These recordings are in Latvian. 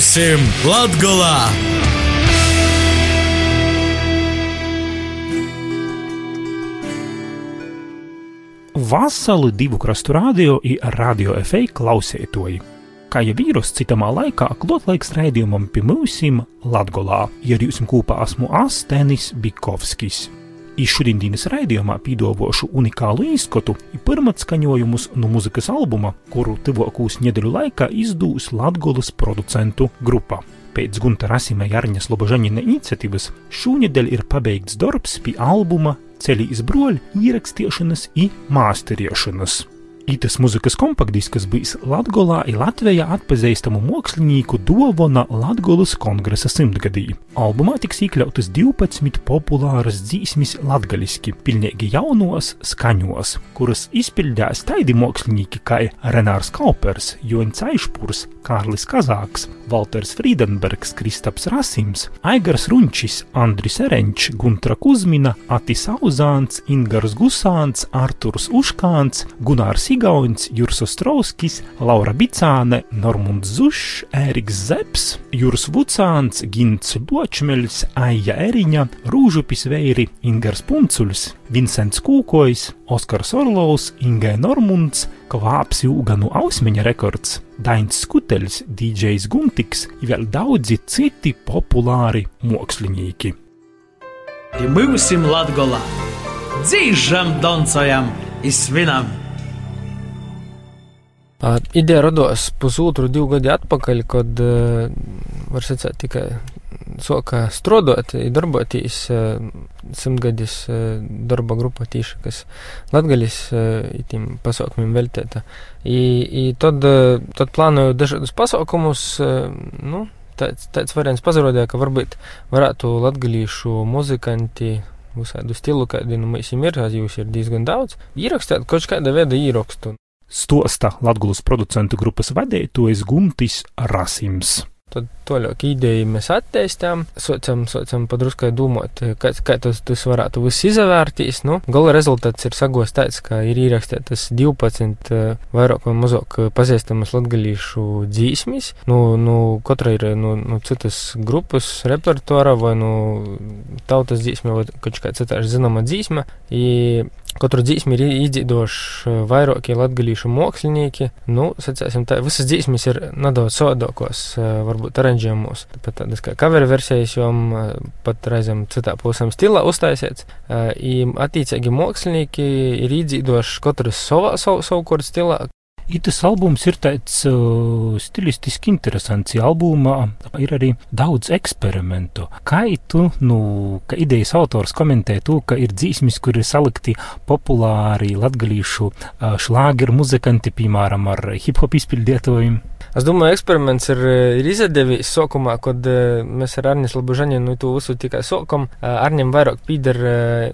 Būsim Latgolā! Vasali divu krastu radio ir radio efekta klausētoji. Kā jau vīrus citamā laikā, klotlaiks raidījumam pie mūsim Latgolā, ja ar jums kopā esmu Astenis Bikovskis. Iz šodienas raidījumā pīdovošu unikālu izskatu ir pirmats skaņojumus no muzikas albuma, kuru tuvākos nedēļu laikā izdūs Latgolas producentu grupa. Pēc Gunta Rasima Jārņas Lobožaņina iniciatīvas šūnedēļ ir pabeigts darbs pie albuma Ceļīs broļu ierakstīšanas un māsteriešanas. Itas muzikas kompaktdisks bijis Latgolā i Latvijā atpazīstamu mākslinieku dovana Latgolas kongresa simtgadī. Albumā tiks iekļautas 12 populāras dzīsmis latgaliski, pilnīgi jaunos skaņos, kuras izpildījās taidi mākslinieki kā Renārs Kaupers, Joņs Aišpurs, Kārlis Kazāks, Walters Friedenbergs, Kristaps Rasims, Aigars Runčis, Andris Erenčs, Guntra Kuzmina, Atis Auzāns, Ingars Gusāns, Arturs Uškāns, Gunārs Igauns, Juris Ostrovskis, Laura Bicāne, Normunds Zušs, Ēriks Zeps, Juris Vucāns, Gints Ločmeļs, Aija Eriņa, Rūžupis Veiri, Ingars Puncuļs, Vincents Kūkojs, Oskars Orlovs, Ingai Normunds, Kvāps Jūganu Ausmeņa rekords, Dains Skuteļs, DJs Guntiks, vēl daudzi citi populāri mākslinieki. Būsim Latgolā! Dzīžam, doncojam, izsvinam! Ideja radās pusotru, divu gadu atpakaļ, kad, var sacīt, tikai soka strādāt, darboties simtgadis darba grupa tīša, kas latgaļis tiem pasaukumiem veltēta. I, i tad, tad plānoju dažādus pasaukumus, nu, tāds, tāds variants pazarodēja, ka varbūt varētu latgalīšu muzikanti visādu stilu, kādi nu mēs ir, jūs ir diezgan daudz, ierakstīt kaut kāda veida ierakstu. Stosta Latgulas producentu grupas vadītājs Guntis Rasims. Tad toļāk ideju mēs attīstām, sācam, sācam padruskai domāt, kā, kā tas, tas varētu viss izvērtīs. Nu, gala rezultāts ir sagos tāds, ka ir ierakstītas 12 vairāk vai mazāk pazīstamas latgalīšu dzīsmis. Nu, nu, katra ir nu, nu, citas grupas repertuāra vai nu tautas dzīsme vai kaut kāda cita zināma dzīsme. I, Katru dzīsmi ir izdzīvojuši vairākie latgalīšu mākslinieki. Nu, tā, visas dzīsmes ir nedaudz sodokos, varbūt aranžējumos. Pat tādas kā cover versijas, jo pat reizēm citā posmā stilā uztaisīts. Attiecīgi mākslinieki ir izdzīvojuši katrs savā, savu, savu kurdu stilā. Itas albums ir tāds uh, stilistiski interesants. Albumā ir arī daudz eksperimentu. Kā tu, nu, ka idejas autors komentē to, ka ir dzīsmis, kur ir salikti populāri latgalīšu uh, šlāgeru muzikanti, piemēram, ar hip-hop izpildietojiem? Es domāju, eksperiments ir, ir izdevies sākumā, kad uh, mēs ar Arnijas Labužaņu nu, to visu tikai sākam. Uh, Arnim vairāk pīdar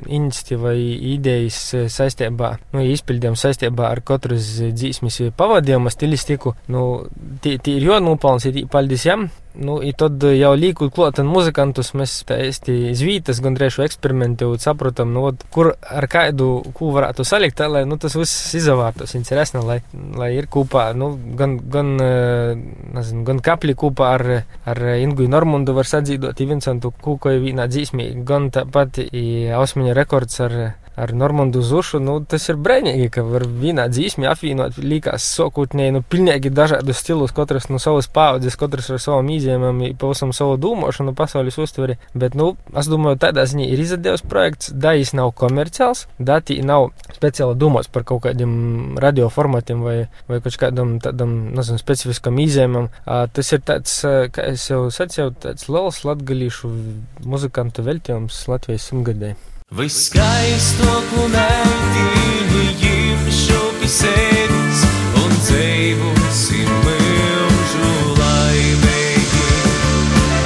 iniciatīva idejas saistībā, nu, izpildījām saistībā ar katras dzīsmis pavadījumu stilistiku. Nu, tī, tī ir jānopelns, ir paldies jām. Nu, i tad jau līkot klāt muzikantus, mēs īsti zvītas gandrīz eksperimentu saprotam, nu, ot, kur ar kādu, ko varētu salikt, tā, lai nu, tas viss izavārtos interesanti, lai, lai ir kopā, nu, gan, gan, nezinu, gan kapli kopā ar, ar Ingu Normundu var sadzīdot, Vincentu Kūkoju vienā dzīsmī, gan tāpat Ausmiņa rekords ar ar Normandu Zušu, nu, tas ir brīnīgi, ka var vienā dzīsmī apvienot līkās sokūtnēji, nu, pilnīgi dažādus stilus, katrs no savas paudzes, katrs ar savam izjēmam, pavisam savu domāšanu, pasaules uztveri, bet, nu, es domāju, tādā ziņā ir izdevies projekts, dājis nav komerciāls, dati nav speciāli domāts par kaut kādiem radioformatiem vai, vai kaut kādam tādam, nezinu, specifiskam izjēmam. Tas ir tāds, kā es jau sacīju, tāds liels latgalīšu muzikantu veltījums Latvijas Viss skaisto, ko meitīgi imšu pisēdis un dzīvosim milžu laimīgi.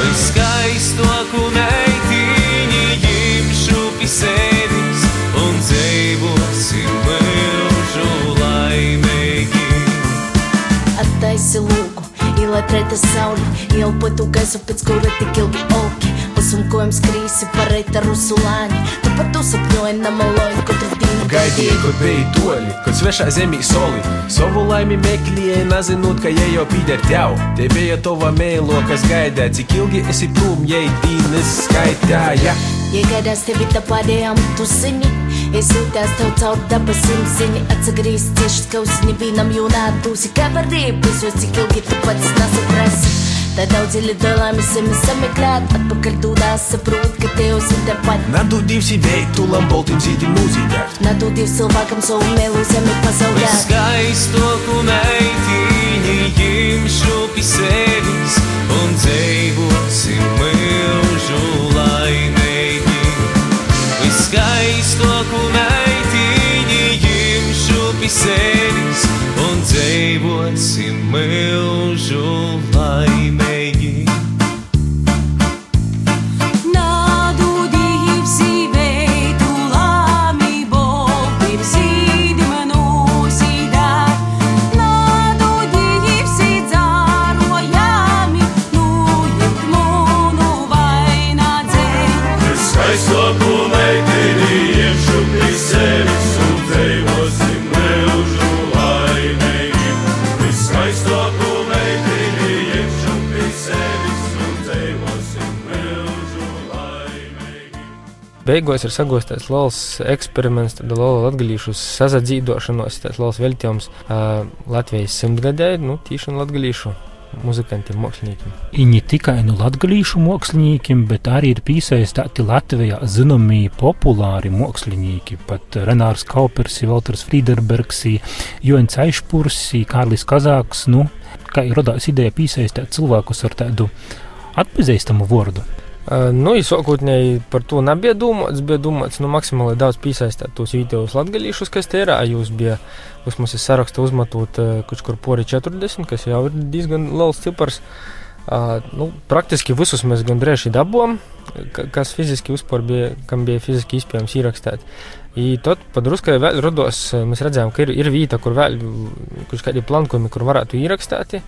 Viss skaisto, ko meitīgi imšu pisēdis un dzīvosim milžu laimīgi. Attaisi lūgu, ielai pretā sauli, ielpotu gaisu, pēc kura tik ilgi olki, pasunkojums krīsi, pareita rusulāni par to sapņoju, namaloju katru dienu. Gaidīju, kur bija toļi, kad svešā zemī soli. Savu laimi meklēju, nezinot, ka jai jau pīder tev. Te bija tova mēlo, kas gaidē, cik ilgi esi prom, jai dīnes skaitāja. Jei gaidās tevi tā pārējām tusiņi, es jūtās tev caur dabas simsiņi. Atsagrīz cieši skausiņi, vīnam jūnā tūsi, kā var rīpus, jo cik ilgi tu pats nesaprasi. Tā daudz ir dolāmi sami sameklēt Atpakaļ dūdās saprot, ka tev zin tepat Nadu divsi veiktu, lamboltim zīti mūzītāt. Nadu div cilvēkam savu mēlu zemi pasaulē Skaistoku meitiņu Beigās ir sagostēts liels eksperiments, tad liela latgalīšu sazadzīdošanos, tāds liels veltījums uh, Latvijas simtgadē, nu, tīši un latgalīšu muzikantiem, māksliniekiem. I ne tikai no latgalīšu māksliniekiem, bet arī ir piesaistīti Latvijā zināmie populāri mākslinieki. Pat Renārs Kaupers, Valters Friederbergs, Joens Aišpurs, Kārlis Kazāks. Nu, kā ir radās ideja piesaistīt cilvēkus ar tādu atpazīstamu vārdu. Nu, sākotnēji par to nebija domāts. Bija domāts, nu, maksimāli daudz piesaistīt tos vidējos latgadījušus, kas te ir. Jūs bija, jūs mums ir saraksta uzmetot kaut kur pori 40, kas jau ir diezgan liels cipars. Nu, praktiski visus mēs gandrīz dabūjām, ka- kas fiziski uzpār bija, kam bija fiziski iespējams ierakstīt. I tad padruskai vēl rados, mēs redzējām, ka ir, ir vieta, kur vēl kaut kādi plankumi, kur varētu ierakstīt.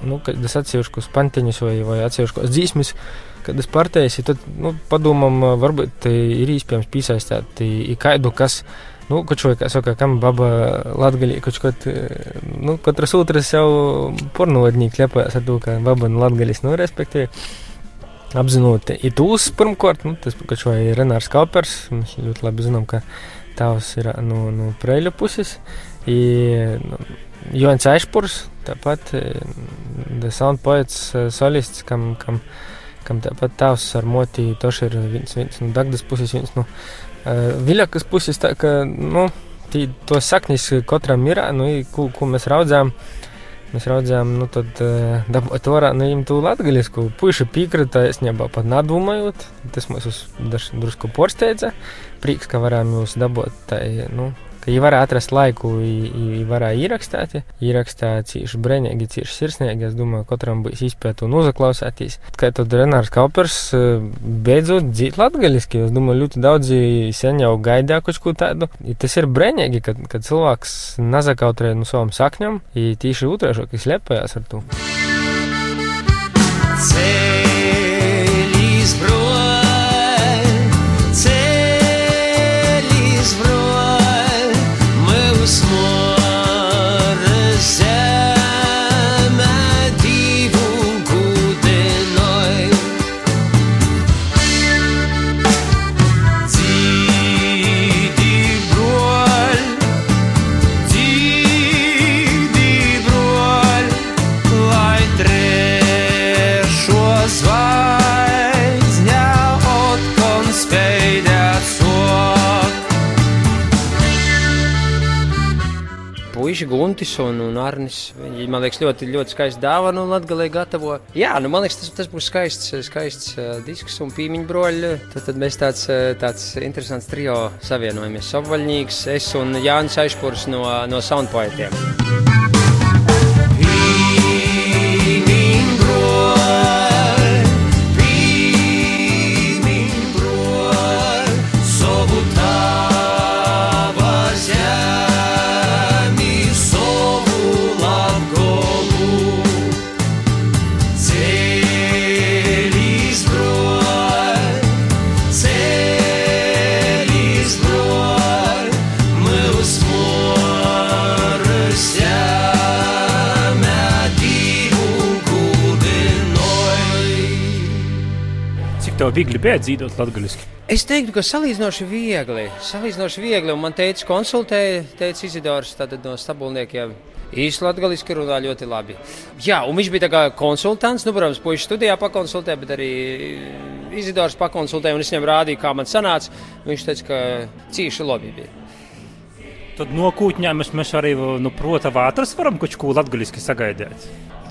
Uh, nu, kad es atsevišķus pantiņus vai, vai atsevišķus dzīsmis, kad es partēju, tad nu, padomām, varbūt ir iespējams piesaistīt i kādu, kas, nu, kaut ko, kā saka, kam baba latgalī, kaut ko, nu, katrs otrs jau pornovodnīgi lepājas ar to, ka baba no latgalis, nu, respektīvi. Apzinot, ir tūs pirmkārt, nu, tas, kaut ko ir Renārs Kalpers, mēs ļoti labi zinām, ka tavs ir no, no Preļu puses, i, nu, Joens Aišpurs, tāpat eh, The Sound Poets eh, solists, kam, kam, kam tāpat tēvs ar moti toši ir viens, viens no Dagdas puses, viens no uh, Viļakas puses, tā ka, nu, tī, to saknis katram ir, nu, ko, ko mēs raudzām, mēs raudzām, nu, tad uh, dabūt varā, nu, им tu latgaļisku, puiši pīkrita, es nebā pat nadumājot, tas mūs uz daž, drusku porsteidza, prīks, ka varām jūs dabūt, tā, nu, viņi varēja atrast laiku, viņi varēja ierakstīt. Ierakstīt cīši brīvīgi, cīši sirsnīgi. Es domāju, katram būs izpēta un uzaklausīties. Kā tad Renārs Kaupers eh, beidzot dzīt latgaļiski. Es domāju, ļoti daudzi sen jau gaidīja kaut ko tādu. I tas ir brīvīgi, kad, kad cilvēks nazakautrē no savām sakņām, i tīši utrēšo, kas lepējās ar to. Ceļš Guntis un, un Arnis. Viņi, man liekas, ļoti, ļoti skaisti dāvanu Latvijā gatavo. Jā, nu, man liekas, tas, tas būs skaists, skaists uh, disks un pīmiņu broļi. Tad, tad mēs tāds, uh, tāds interesants trio savienojamies. Savvaļnīgs, es un Jānis Aišpurs no, no Soundpoetiem. Bija dzīvot latgaliski? Es teiktu, ka salīdzinoši viegli. Salīdzinoši viegli. Un man teica, konsultēja, teica Izidors no stabulniekiem. Īsti latgaliski runā ļoti labi. Jā, un viņš bija tā kā konsultants. Nu, protams, puiši studijā pakonsultē, bet arī Izidors pakonsultēja. Un es viņam rādīju, kā man sanāca. Viņš teica, ka cīši labi bija. Tad no kūtņām mēs arī no prota vātras varam kaut ko latgaliski sagaidīt.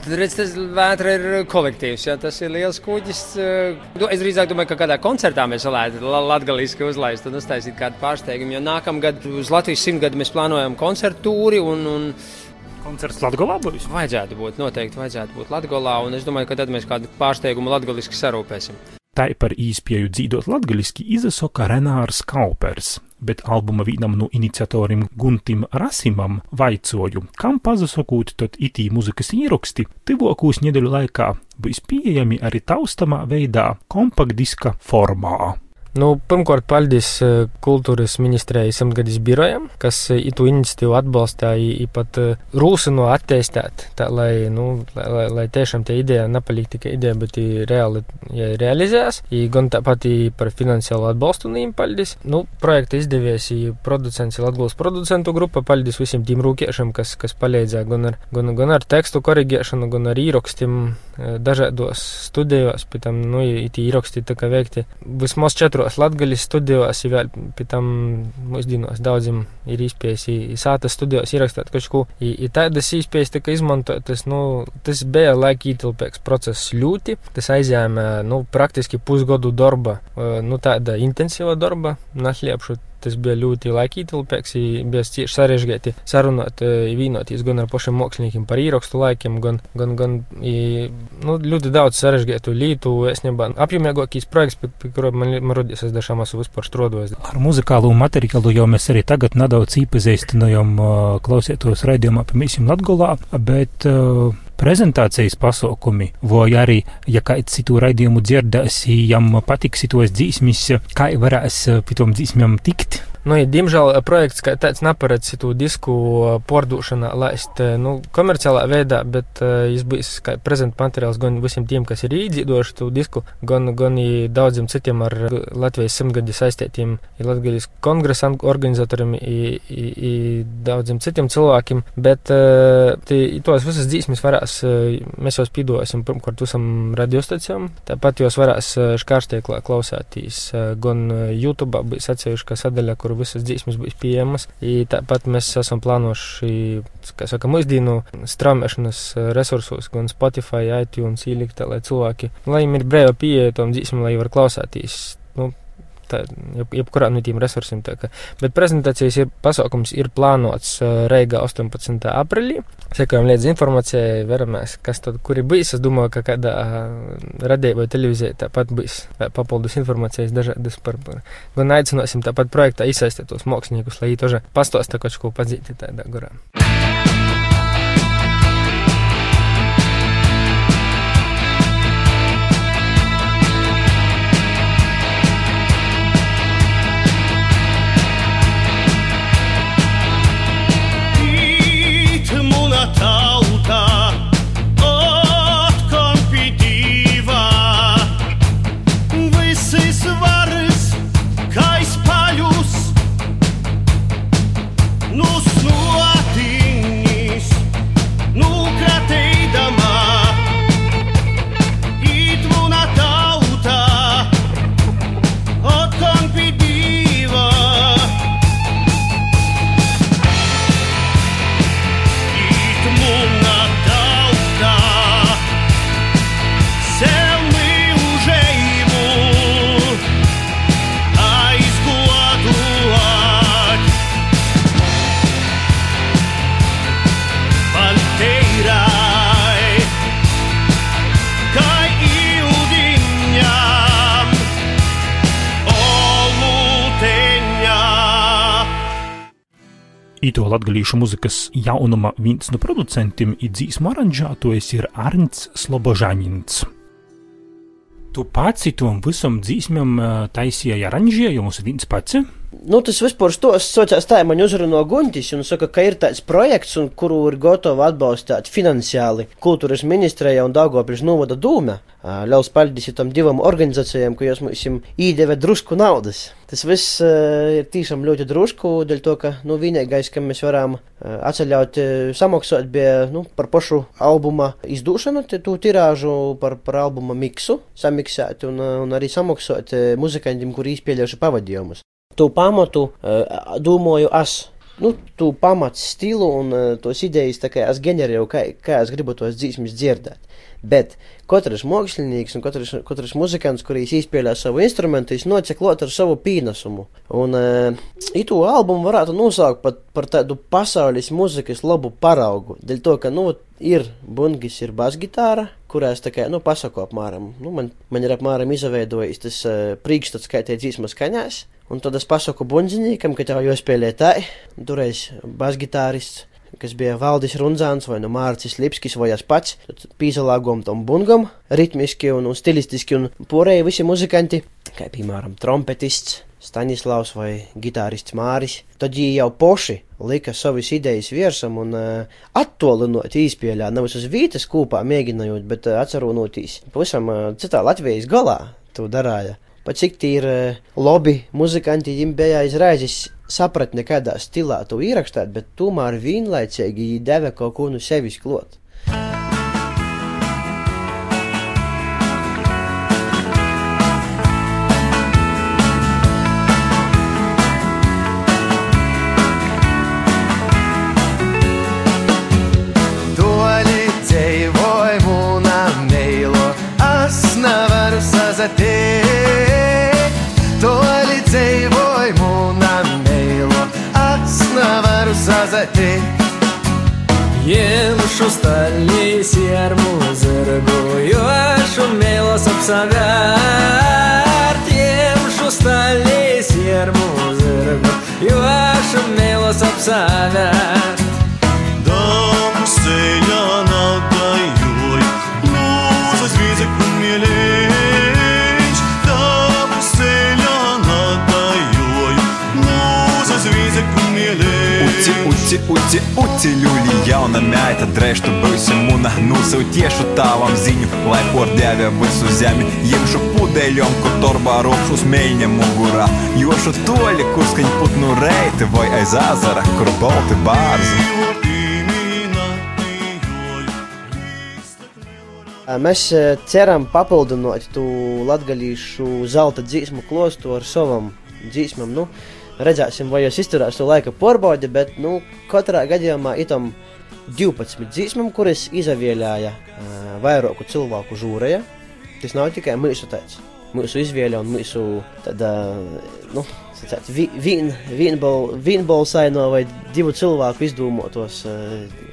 Tad redz, tas vētra ir kolektīvs. Jā, tas ir liels kuģis. Nu, Es drīzāk domāju, ka kādā koncertā mēs varētu latviešu uzlaist un uztaisīt kādu pārsteigumu. Jo nākamgad uz Latvijas simtgadu mēs plānojam koncertu tūri. Un, un Koncerts Latgolā būs. vajadzētu būt, noteikti vajadzētu būt Latvijā. Un es domāju, ka tad mēs kādu pārsteigumu latviešu sarūpēsim. Tā par īspēju dzīvot latgaliski izsaka Renārs Kaupers, bet albuma vienam no iniciatoriem Guntim Rasimam vaicoju, kam pazasakūt tad itī muzikas ieraksti tuvākos nedēļu laikā būs pieejami arī taustamā veidā kompaktdiska formā. Nu, pirmkārt, paldies eh, kultūras ministrijai simtgadis birojam, kas eh, itu iniciatīvu atbalstīja, īpat rūsino attīstīt, tā lai, nu, lai, lai, lai tiešām tie ideja nepaliek tikai ideja, bet reāli ja realizēs. I gan tāpat par finansiālu atbalstu viņiem paldies. Nu, projekta izdevies producents, i Latgulas producentu grupa, paldies visiem tiem rūkiešiem, kas, kas palīdzēja gan ar, gan, gan ar tekstu korigēšanu, gan ar īrakstiem eh, dažādos studijos, pēc tam, nu, tie īraksti tā kā veikti vismaz četros latgaļas studijos, vēl pēc tam mūsdienos daudziem ir īspējas i, i sātas studijos ierakstīt kaut ko. I, i tādas īspējas tika izmantotas, nu, tas bija laika ietilpīgs process ļoti. Tas aizjāma, nu, praktiski pusgadu darba, nu, tāda intensīva darba, našliepšu. Tas bija ļoti laikītilpīgs, bija cieši sarežģīti sarunāt, eh, vienoties gan ar pašiem māksliniekiem par īrakstu laikiem, gan, gan, gan i, nu, ļoti daudz sarežģītu lietu. Es nebiju apjomīgākais projekts, pie, kura man, man rodīs, es dažām esmu vispār strādājis. Ar muzikālo materiālu jau mēs arī tagad nedaudz īpazīstinājām uh, klausietos raidījumā pie Mīsiem Latgolā, bet uh, prezentācijas pasaukumi, vai arī, ja kāds citu raidījumu dzirdēs, jam patiks tos dzīsmis, kā varēs pie tom dzīsmiem tikt. Nu, ja, diemžēl projekts kā tāds neparedz to disku pārdošanā, laist nu, komerciālā veidā, bet uh, viņš būs kā prezenta materiāls gan visiem tiem, kas ir īdzīdoši to disku, gan, gan daudziem citiem ar Latvijas simtgadi saistītiem, Latvijas kongresa organizatoriem, i, i, i daudziem citiem cilvēkiem, bet uh, tos visas dzīsmes varēs, uh, mēs jau spīdosim pirmkārt visam radiostacijām, tāpat jūs varēs uh, škārstieklā klausētīs, uh, gan YouTube būs atsevišķa sadaļa, kur visas dzīsmes būs pieejamas. Tāpat mēs esam plānojuši, kā saka, mūsdienu straumēšanas resursos, gan Spotify, iTunes, ielikt, lai cilvēki, lai viņiem ir brīva pieeja tam dzīsmēm, lai var klausēties. Nu, tā, jeb, jebkurā no tiem resursiem. Bet prezentācijas ir, pasākums ir plānots Reigā 18. aprīlī. Sekojam līdz informācijai, veramies, kas tad, kur ir bijis. Es domāju, ka kādā radījā vai televīzijā tāpat būs papildus informācijas dažādas par, par. Gan aicināsim tāpat projektā iesaistītos māksliniekus, lai viņi toža pastosta kaut ko padzīti tādā gorā. Ito latgalīšu muzikas jaunuma viens no producentiem ir dzīsmu aranžētojs ir Arnts Slobožaņins. Tu pats tom visam dzīsmam taisīja aranžējumus viens pats? Nu, tas vispār tos sociāls tā, man uzrunā Guntis un saka, ka ir tāds projekts, un kuru ir gatava atbalstīt finansiāli kultūras ministrija un Daugopils novada dūme. Liels paldies tam divam organizācijām, ka jūs mums īdeve drusku naudas. Tas viss uh, ir tiešām ļoti drusku, dēļ to, ka, nu, vienīgais, ka mēs varam uh, atceļaut, uh, samaksāt bija, nu, par pašu albuma izdūšanu, tu tirāžu par, par albuma miksu, samiksēt un, un arī samaksāt muzikantiem, kuri izpēļojuši pavadījumus. Tu pamatu, uh, domāju, es. Nu, tu pamats stilu un uh, tos idejas, kā es ģenerēju, kā, kā es gribu tos dzīsmes dzirdēt. Bet katrs mākslinieks un katrs, katrs muzikants, kurš izpēlē savu instrumentu, viņš nocek klāt ar savu pienesumu. Un uh, itu albumu varētu nosaukt pat par tādu pasaules muzikas labu paraugu. Dēļ to, ka, nu, ir bungis, ir basgitāra, kurā es tā kā, nu, pasaku apmēram, nu, man, man ir apmēram izveidojis tas uh, priekšstats, kā tie dzīsmas skaņās. Un tad es pasaku bunzinīkam, ka tev jāspēlē tā, toreiz basgitārists kas bija Valdis Runzāns vai nu Mārcis Lipskis vai es pats, tad pīzalāgom tam bungam, ritmiski un, un stilistiski un porēji visi muzikanti, kā piemēram trompetists Staņislavs vai gitārists Māris, tad viņi jau poši lika savas idejas virsam un uh, attolinot īspēļā, nevis uz vītas kūpā mēģinājot, bet uh, atcerunotīs. Pavisam uh, citā Latvijas galā to darāja. Pat cik ir uh, lobby muzikanti, viņiem bija izraizis sapratne, kādā stilā to ierakstīt, bet tomēr vienlaicīgi viņi deva kaut ko no sevis klot. Jauna meita, drēštu būsi mūna, nusautīšu tavam ziņu, lai pordēvē visu zemi, iemšu pudeļom, kur torbā ropšu smēļņa mugurā, jošu toļi, kur skaņ putnu reiti, vai aiz azara, kur balti bārzi. Mēs eh, ceram papildināt to latgalīšu zelta dzīsmu klostu ar savam dzīsmam. Nu, redzēsim, vai jūs izturēs to laika porbaudi, bet, nu, katrā gadījumā itam 12 dzīsmam, kuras izavēlēja uh, vairāku cilvēku žūrēja. Tas nav tikai mūsu tāds. Mūsu izvēle un mūsu tāda, nu, vienbalsaino vai divu cilvēku izdomātos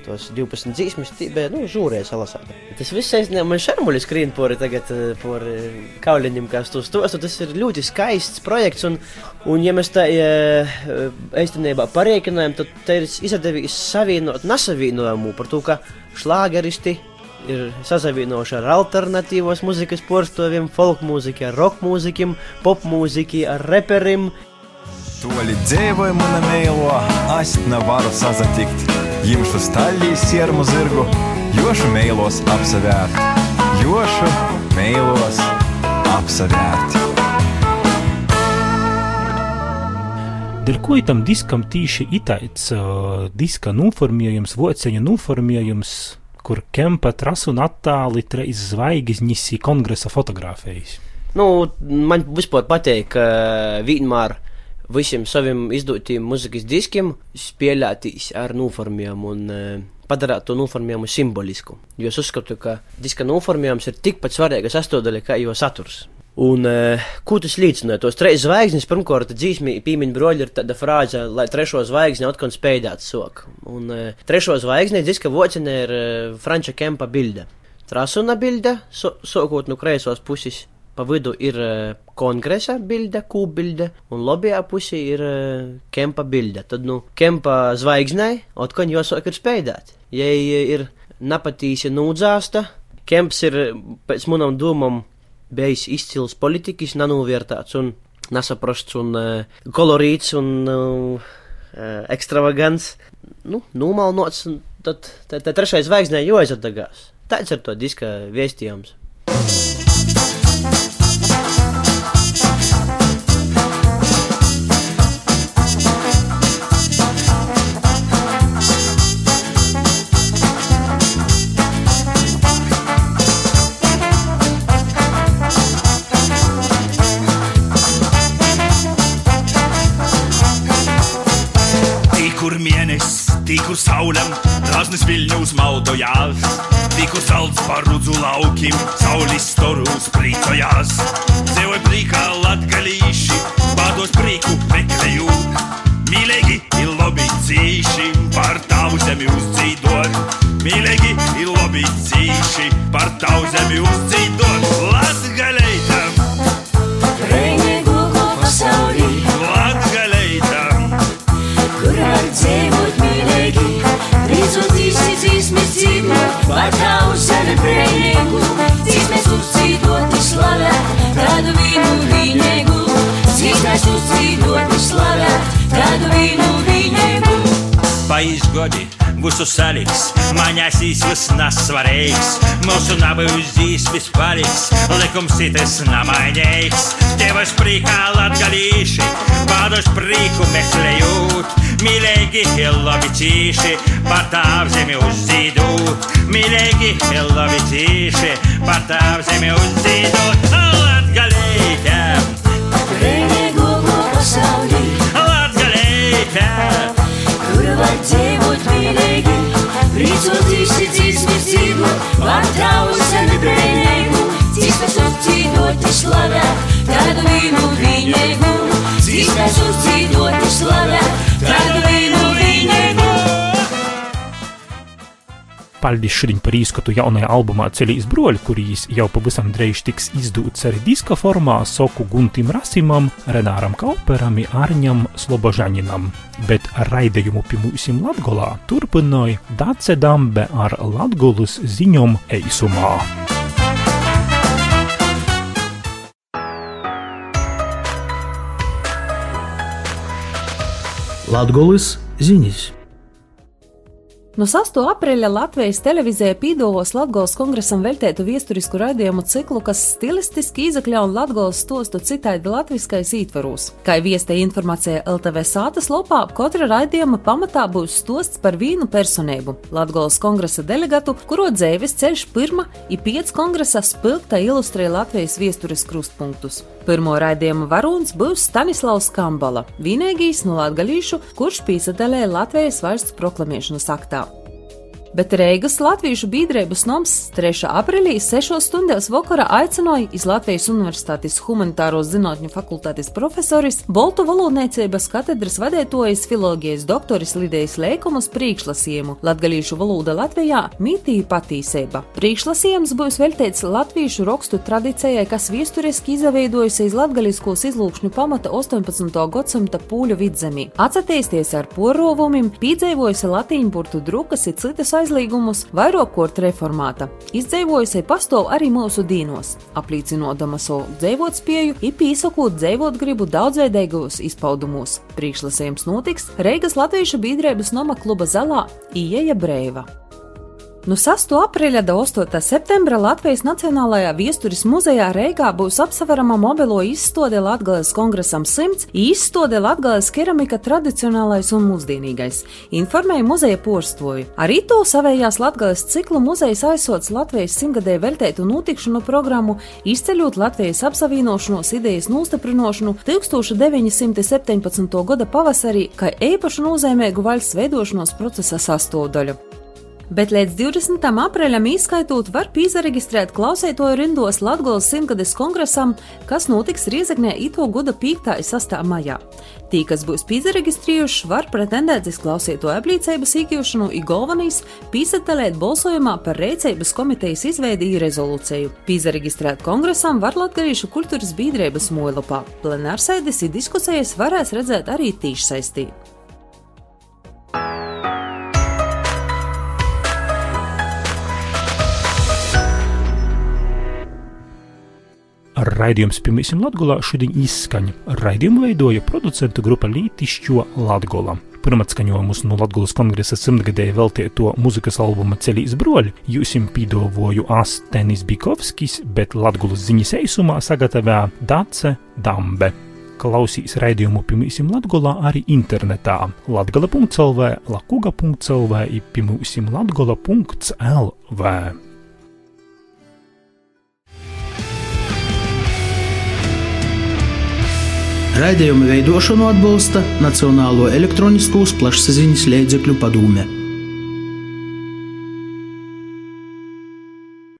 tos 12 dzīsmes, tie bija, nu, žūrēja salasāta. Tas viss aizņem man šarmuļi skrīn pori tagad eh, eh, kauliņiem, kas tu stostu. Tas ir ļoti skaists projekts, un, un ja mēs tā eh, īstenībā parēķinājam, tad te ir izdevies savienot nesavienojumu par to, ka šlāgeristi ir sasavienojuši ar alternatīvos muzikas porstoviem, folk mūziku, ar rock mūzikiem, pop mūziku, ar reperim. Mūna mēlo, es nevaru sazatikt, jimšu stalīs siermu zirgu, jošu mēlos apsavērt, jošu mēlos apsavērt. Dēļ ko tam diskam tīši itāits uh, diska noformējums, voceņa noformējums, kur kempa trasu un attāli treis zvaigznis i kongresa fotografējas. Nu, man vispār patīk, ka vienmēr visiem saviem izdotiem muzikas diskiem spēlētīs ar noformējumu un uh, padarīt to noformējumu simbolisku. Jo es uzskatu, ka diska noformējums ir tikpat svarīga sastāvdaļa kā jo saturs. Un, uh, ko tas liecina? Tos trīs zvaigznes, pirmkārt, dzīsmī pīmiņa broļi ir tāda frāze, lai trešo zvaigzni atkal spēļāt sok. Un uh, trešo zvaigzni diska vocenē ir uh, Franča Kempa bilde. Trasuna bilde, so, sākot no kreisos puses, pa vidu ir uh, kongresa bilde, kūbilde, un labajā pusē ir uh, Kempa bilde. Tad, nu, Kempa zvaigznei atkal jāsāk ir spēļāt. Ja ir nepatīsi nūdzāsta, Kemps ir pēc manām domām bijis izcils politikas, nenovērtāts un nesaprasts un uh, kolorīts un uh, ekstravagants. Nu, nomalnots, un tad tā, trešais zvaigznē jāizdegās. Tāds ir to diska vēstījums. Tī, kur salds par rudzu laukim, saulis storus prīcojās. Dzīvoja prīkā latgalīši, bādos prīku meklējot, mīlīgi ir labi cīši, par tavu zemi uzdzīdot. Mīlīgi ir labi cīši, par tavu zemi uzdzīdot. Latgalītam, godi, mūsu saliks, manēsīs vis nesvarīgs, mūsu nabūs dzīs vispārīgs, likums citas namainīgs. Tevas prīkā latgalīši, bādos prīku meklējot, mīlīgi ir labi cīši, par tāv zemi uzzīdot, mīlīgi ir labi cīši, par tāv zemi uzzīdot, latgalītēm, Brīnīgu pasaulī, latgalītēm. kur var dzīvot mīlīgi, rīzoties dzīsmes dzīvot, var tavu sevi brīnīgu, dzīsmes uzcīdot slavē, tādu vīnu vīnīgu, dzīsmes uzcīdot slavē, tādu vīnu Paldies šodien par īskatu jaunajā albumā Ceļīs broļi, kurīs jau pavisam drīz tiks izdūts arī diska formā Soku Guntim Rasimam, Renāram Kauperam, Arņam Slobožaninam. Bet raidījumu mums Latgolā turpināja Dace Dambe ar Latgolus ziņom eisumā. Latgolis ziņas. No 6. aprīļa Latvijas televīzija pīdovos Latvijas kongresam veltētu viesturisku raidījumu ciklu, kas stilistiski izakļauna Latvijas stostu citādi latviskais ītvarūs. Kā viestē informācija LTV sātas lopā, katra raidījuma pamatā būs stosts par vīnu personību - Latvijas kongresa delegatu, kuro dzēvis ceļš pirma ir piec kongresa spilgta ilustrē Latvijas viesturis krustpunktus. Pirmo raidījumu varūns būs Stanislavs Kambala, vienīgais no latgalīšu, kurš pīsadalēja Latvijas valsts proklamēšanas aktā. Bet Reigas Latviešu biedrības noms 3. aprīlī 6 stundās vakarā aicināja iz Latvijas Universitātes humanitāro zinātņu fakultātes profesoris Boltu valodniecības katedras vadītojas filologijas doktoris Lidijas Lēkumus priekšlasījumu Latgalīšu valoda Latvijā mītīja patīsība. Priekšlasījums būs veltīts latviešu rakstu tradīcijai, kas viesturiski izveidojusies latgaliskos izlūkšņu pamata 18. gadsimta pūļu vidzemī. Atcerieties ar porovumiem, piedzīvojusi latīņu burtu drukas ir citas aizliegumus, vairāk kort reformāta. Izdzīvojusi pastāv arī mūsu dīnos, apliecinodama savu dzīvotspēju, ir pīsakot dzīvot gribu daudzveidīgos izpaudumos. Priekšlasījums notiks Reigas Latviešu biedrības Noma kluba zalā Ieja Brēva. No 6. aprīļa līdz 8. septembra Latvijas Nacionālajā viesturis muzejā Reigā būs apsverama mobilo izstāde Latvijas kongresam 100, izstāde Latvijas keramika tradicionālais un mūsdienīgais, informēja muzeja porstovi. Arī to savējās Latvijas ciklu muzejs aizsots Latvijas simtgadēju veltētu notikšanu programmu, izceļot Latvijas apsavienošanos idejas nostiprinošanu 1917. gada pavasarī, kā īpašu nozīmīgu valsts veidošanos procesa sastāvdaļu bet līdz 20. aprīļam izskaitot var pīzareģistrēt klausētoju rindos Latvijas simtgades kongresam, kas notiks Riezeknē ito gada 5. un 6. maijā. Tī, kas būs pīzareģistrējuši, var pretendēt uz klausētoju apliecības iegūšanu, ir galvenais pīsatelēt balsojumā par rēcības komitejas izveidīju rezolūciju. Pīzareģistrēt kongresam var Latviešu kultūras biedrības mojlapā. Plenārsēdes ir diskusijas varēs redzēt arī tīšsaistī. Raidījums Pirmīsim Latgolā šodien izskaņa. Raidījumu veidoja producentu grupa Lītišķo Latgola. Pirmatskaņojumus no Latgulas kongresa simtgadēja veltieto muzikas albuma Ceļīs broļi, jūsim pīdovoju Astenis Bikovskis, bet Latgulas ziņas eisumā sagatavā Dace Dambe. Klausīs raidījumu Pirmīsim Latgolā arī internetā latgala.lv, lakuga.lv, pirmīsim latgola.lv. Raidījuma veidošanu atbalsta Nacionālo elektroniskos plašsaziņas līdzekļu padome.